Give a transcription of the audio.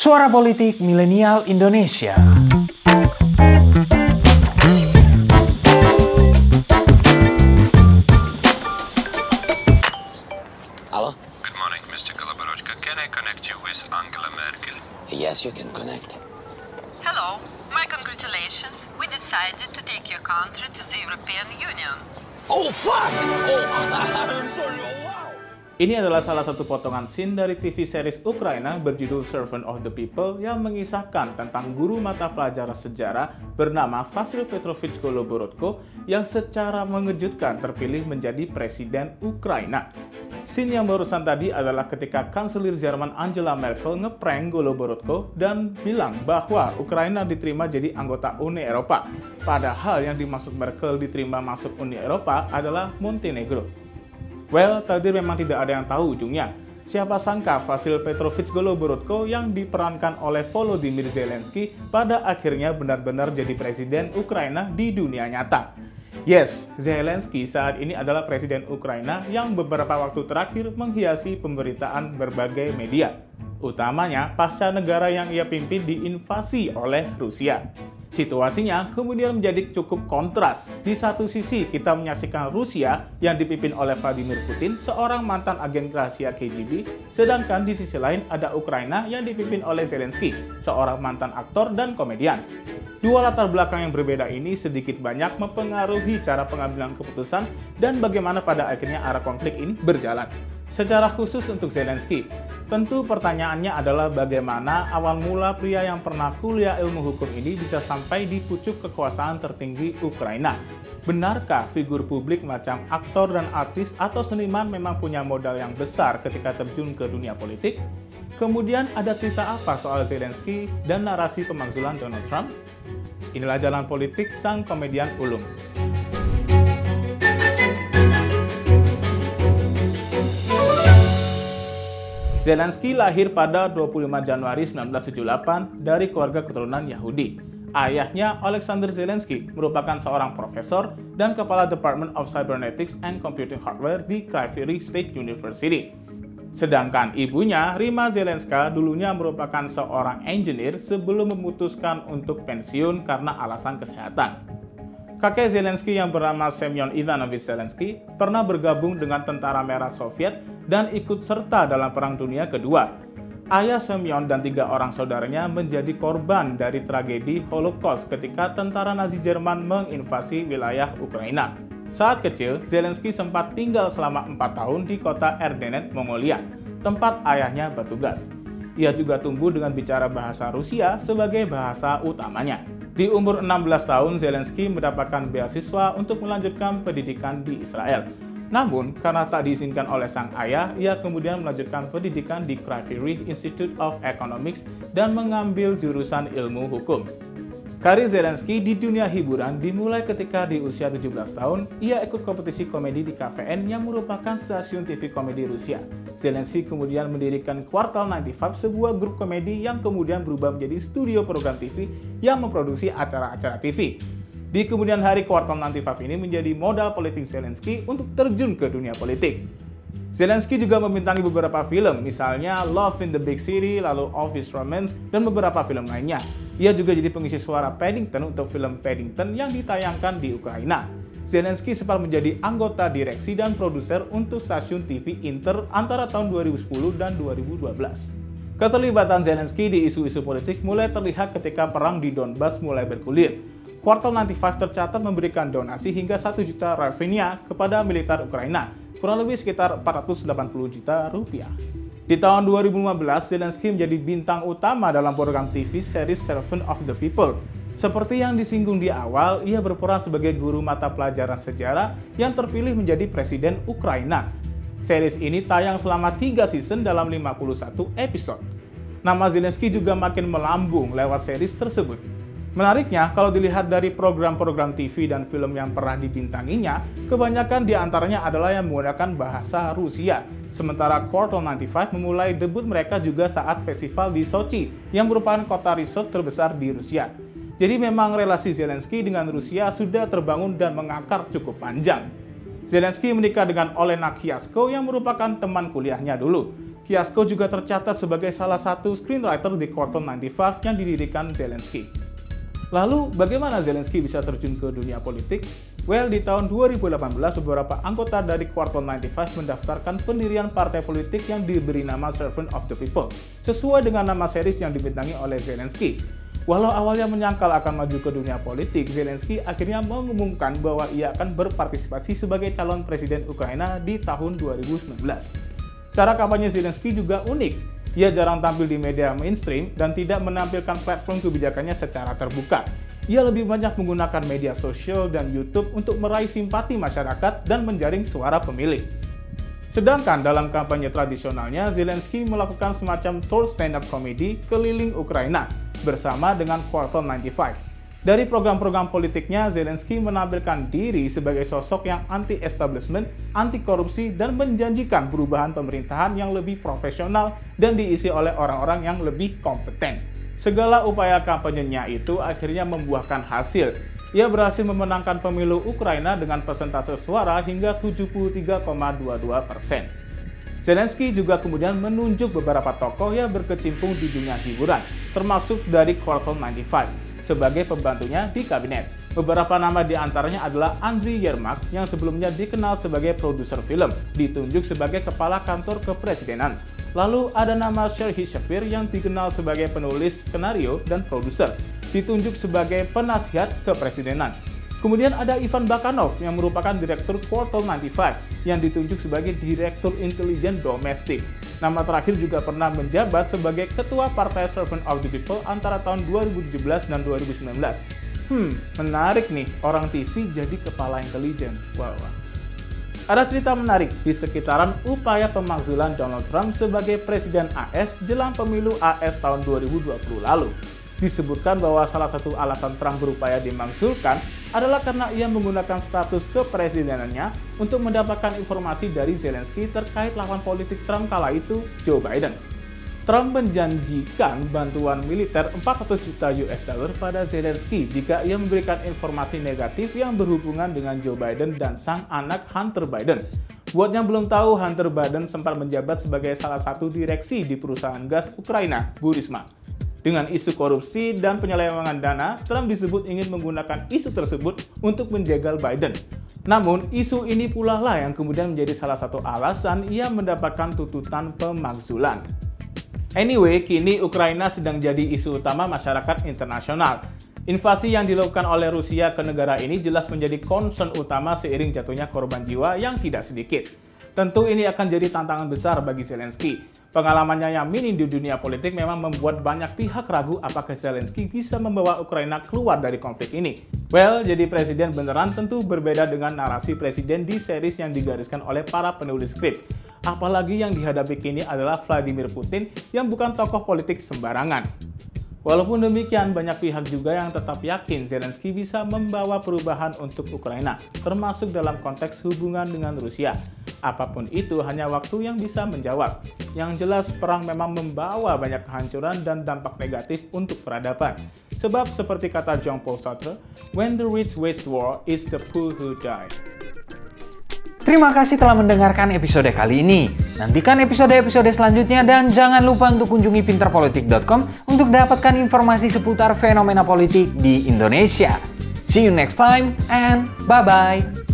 Suara Politik Milenial Indonesia. Hello? Good morning, Mr. Koloborochka. Can I connect you with Angela Merkel? Yes, you can connect. Hello, my congratulations. We decided to take your country to the European Union. Oh, fuck! Oh, I'm sorry. Oh! Ini adalah salah satu potongan scene dari TV series Ukraina berjudul Servant of the People yang mengisahkan tentang guru mata pelajaran sejarah bernama Vasil Petrovich Goloborodko yang secara mengejutkan terpilih menjadi presiden Ukraina. Scene yang barusan tadi adalah ketika Kanselir Jerman Angela Merkel ngeprank Goloborodko dan bilang bahwa Ukraina diterima jadi anggota Uni Eropa. Padahal yang dimaksud Merkel diterima masuk Uni Eropa adalah Montenegro. Well, tadi memang tidak ada yang tahu ujungnya. Siapa sangka Vasil Petrovich Goloborodko yang diperankan oleh Volodymyr Zelensky pada akhirnya benar-benar jadi presiden Ukraina di dunia nyata. Yes, Zelensky saat ini adalah presiden Ukraina yang beberapa waktu terakhir menghiasi pemberitaan berbagai media, utamanya pasca negara yang ia pimpin diinvasi oleh Rusia. Situasinya kemudian menjadi cukup kontras. Di satu sisi kita menyaksikan Rusia yang dipimpin oleh Vladimir Putin, seorang mantan agen rahasia KGB, sedangkan di sisi lain ada Ukraina yang dipimpin oleh Zelensky, seorang mantan aktor dan komedian. Dua latar belakang yang berbeda ini sedikit banyak mempengaruhi cara pengambilan keputusan dan bagaimana pada akhirnya arah konflik ini berjalan. Secara khusus untuk Zelensky, tentu pertanyaannya adalah bagaimana awal mula pria yang pernah kuliah ilmu hukum ini bisa sampai di pucuk kekuasaan tertinggi Ukraina. Benarkah figur publik macam aktor dan artis atau seniman memang punya modal yang besar ketika terjun ke dunia politik? Kemudian ada cerita apa soal Zelensky dan narasi pemakzulan Donald Trump? Inilah jalan politik sang komedian ulung. Zelensky lahir pada 25 Januari 1978 dari keluarga keturunan Yahudi. Ayahnya, Alexander Zelensky, merupakan seorang profesor dan kepala Department of Cybernetics and Computing Hardware di Kryvyi State University. Sedangkan ibunya, Rima Zelenska, dulunya merupakan seorang engineer sebelum memutuskan untuk pensiun karena alasan kesehatan. Kakek Zelensky yang bernama Semyon Ivanovich Zelensky pernah bergabung dengan Tentara Merah Soviet dan ikut serta dalam Perang Dunia Kedua. Ayah Semyon dan tiga orang saudaranya menjadi korban dari tragedi Holocaust ketika tentara Nazi Jerman menginvasi wilayah Ukraina. Saat kecil, Zelensky sempat tinggal selama empat tahun di kota Erdenet, Mongolia, tempat ayahnya bertugas. Ia juga tumbuh dengan bicara bahasa Rusia sebagai bahasa utamanya. Di umur 16 tahun, Zelensky mendapatkan beasiswa untuk melanjutkan pendidikan di Israel. Namun, karena tak diizinkan oleh sang ayah, ia kemudian melanjutkan pendidikan di Kryvyi Institute of Economics dan mengambil jurusan ilmu hukum. Karir Zelensky di dunia hiburan dimulai ketika di usia 17 tahun, ia ikut kompetisi komedi di KVN yang merupakan stasiun TV komedi Rusia. Zelensky kemudian mendirikan Quartal 95, sebuah grup komedi yang kemudian berubah menjadi studio program TV yang memproduksi acara-acara TV. Di kemudian hari Quartal 95 ini menjadi modal politik Zelensky untuk terjun ke dunia politik. Zelensky juga membintangi beberapa film, misalnya Love in the Big City, lalu Office Romance, dan beberapa film lainnya. Ia juga jadi pengisi suara Paddington untuk film Paddington yang ditayangkan di Ukraina. Zelensky sempat menjadi anggota direksi dan produser untuk stasiun TV Inter antara tahun 2010 dan 2012. Keterlibatan Zelensky di isu-isu politik mulai terlihat ketika perang di Donbas mulai bergulir. Kuartal 95 tercatat memberikan donasi hingga 1 juta hryvnia kepada militer Ukraina, kurang lebih sekitar 480 juta rupiah. Di tahun 2015, Zelensky menjadi bintang utama dalam program TV series Servant of the People. Seperti yang disinggung di awal, ia berperan sebagai guru mata pelajaran sejarah yang terpilih menjadi presiden Ukraina. Series ini tayang selama 3 season dalam 51 episode. Nama Zelensky juga makin melambung lewat series tersebut. Menariknya, kalau dilihat dari program-program TV dan film yang pernah dibintanginya, kebanyakan di antaranya adalah yang menggunakan bahasa Rusia. Sementara Quartal 95 memulai debut mereka juga saat festival di Sochi, yang merupakan kota resort terbesar di Rusia. Jadi memang relasi Zelensky dengan Rusia sudah terbangun dan mengakar cukup panjang. Zelensky menikah dengan Olena Kyasko yang merupakan teman kuliahnya dulu. Kiasko juga tercatat sebagai salah satu screenwriter di Quartal 95 yang didirikan Zelensky. Lalu, bagaimana Zelensky bisa terjun ke dunia politik? Well, di tahun 2018, beberapa anggota dari Quartal 95 mendaftarkan pendirian partai politik yang diberi nama Servant of the People, sesuai dengan nama series yang dibintangi oleh Zelensky. Walau awalnya menyangkal akan maju ke dunia politik, Zelensky akhirnya mengumumkan bahwa ia akan berpartisipasi sebagai calon presiden Ukraina di tahun 2019. Cara kampanye Zelensky juga unik. Ia jarang tampil di media mainstream dan tidak menampilkan platform kebijakannya secara terbuka. Ia lebih banyak menggunakan media sosial dan YouTube untuk meraih simpati masyarakat dan menjaring suara pemilih. Sedangkan dalam kampanye tradisionalnya, Zelensky melakukan semacam tour stand-up comedy keliling Ukraina bersama dengan Quartal 95. Dari program-program politiknya, Zelensky menampilkan diri sebagai sosok yang anti-establishment, anti-korupsi, dan menjanjikan perubahan pemerintahan yang lebih profesional dan diisi oleh orang-orang yang lebih kompeten. Segala upaya kampanyenya itu akhirnya membuahkan hasil. Ia berhasil memenangkan pemilu Ukraina dengan persentase suara hingga 73,22 persen. Zelensky juga kemudian menunjuk beberapa tokoh yang berkecimpung di dunia hiburan, termasuk dari Quartal 95 sebagai pembantunya di kabinet. Beberapa nama di antaranya adalah Andriy Yermak yang sebelumnya dikenal sebagai produser film, ditunjuk sebagai kepala kantor kepresidenan. Lalu ada nama Serhiy Shafir yang dikenal sebagai penulis skenario dan produser, ditunjuk sebagai penasihat kepresidenan. Kemudian ada Ivan Bakanov yang merupakan direktur Quartal 95 yang ditunjuk sebagai direktur intelijen domestik. Nama terakhir juga pernah menjabat sebagai ketua Partai Servant of the People antara tahun 2017 dan 2019. Hmm, menarik nih, orang TV jadi kepala intelijen. Wow. Ada cerita menarik di sekitaran upaya pemakzulan Donald Trump sebagai Presiden AS jelang pemilu AS tahun 2020 lalu disebutkan bahwa salah satu alasan Trump berupaya dimakzulkan adalah karena ia menggunakan status kepresidenannya untuk mendapatkan informasi dari Zelensky terkait lawan politik Trump kala itu, Joe Biden. Trump menjanjikan bantuan militer 400 juta US dollar pada Zelensky jika ia memberikan informasi negatif yang berhubungan dengan Joe Biden dan sang anak Hunter Biden. Buat yang belum tahu, Hunter Biden sempat menjabat sebagai salah satu direksi di perusahaan gas Ukraina, Burisma. Dengan isu korupsi dan penyelewengan dana, Trump disebut ingin menggunakan isu tersebut untuk menjegal Biden. Namun, isu ini pula lah yang kemudian menjadi salah satu alasan ia mendapatkan tuntutan pemakzulan. Anyway, kini Ukraina sedang jadi isu utama masyarakat internasional. Invasi yang dilakukan oleh Rusia ke negara ini jelas menjadi concern utama seiring jatuhnya korban jiwa yang tidak sedikit. Tentu ini akan jadi tantangan besar bagi Zelensky. Pengalamannya yang minim di dunia politik memang membuat banyak pihak ragu apakah Zelensky bisa membawa Ukraina keluar dari konflik ini. Well, jadi presiden beneran tentu berbeda dengan narasi presiden di series yang digariskan oleh para penulis skrip. Apalagi yang dihadapi kini adalah Vladimir Putin yang bukan tokoh politik sembarangan. Walaupun demikian, banyak pihak juga yang tetap yakin Zelensky bisa membawa perubahan untuk Ukraina, termasuk dalam konteks hubungan dengan Rusia. Apa pun itu, hanya waktu yang bisa menjawab. Yang jelas, perang memang membawa banyak kehancuran dan dampak negatif untuk peradaban. Sebab seperti kata Jean-Paul Sartre, when the rich wage war, is the poor who die. Terima kasih telah mendengarkan episode kali ini. Nantikan episode-episode selanjutnya dan jangan lupa untuk kunjungi pinterpolitik.com untuk dapatkan informasi seputar fenomena politik di Indonesia. See you next time and bye-bye.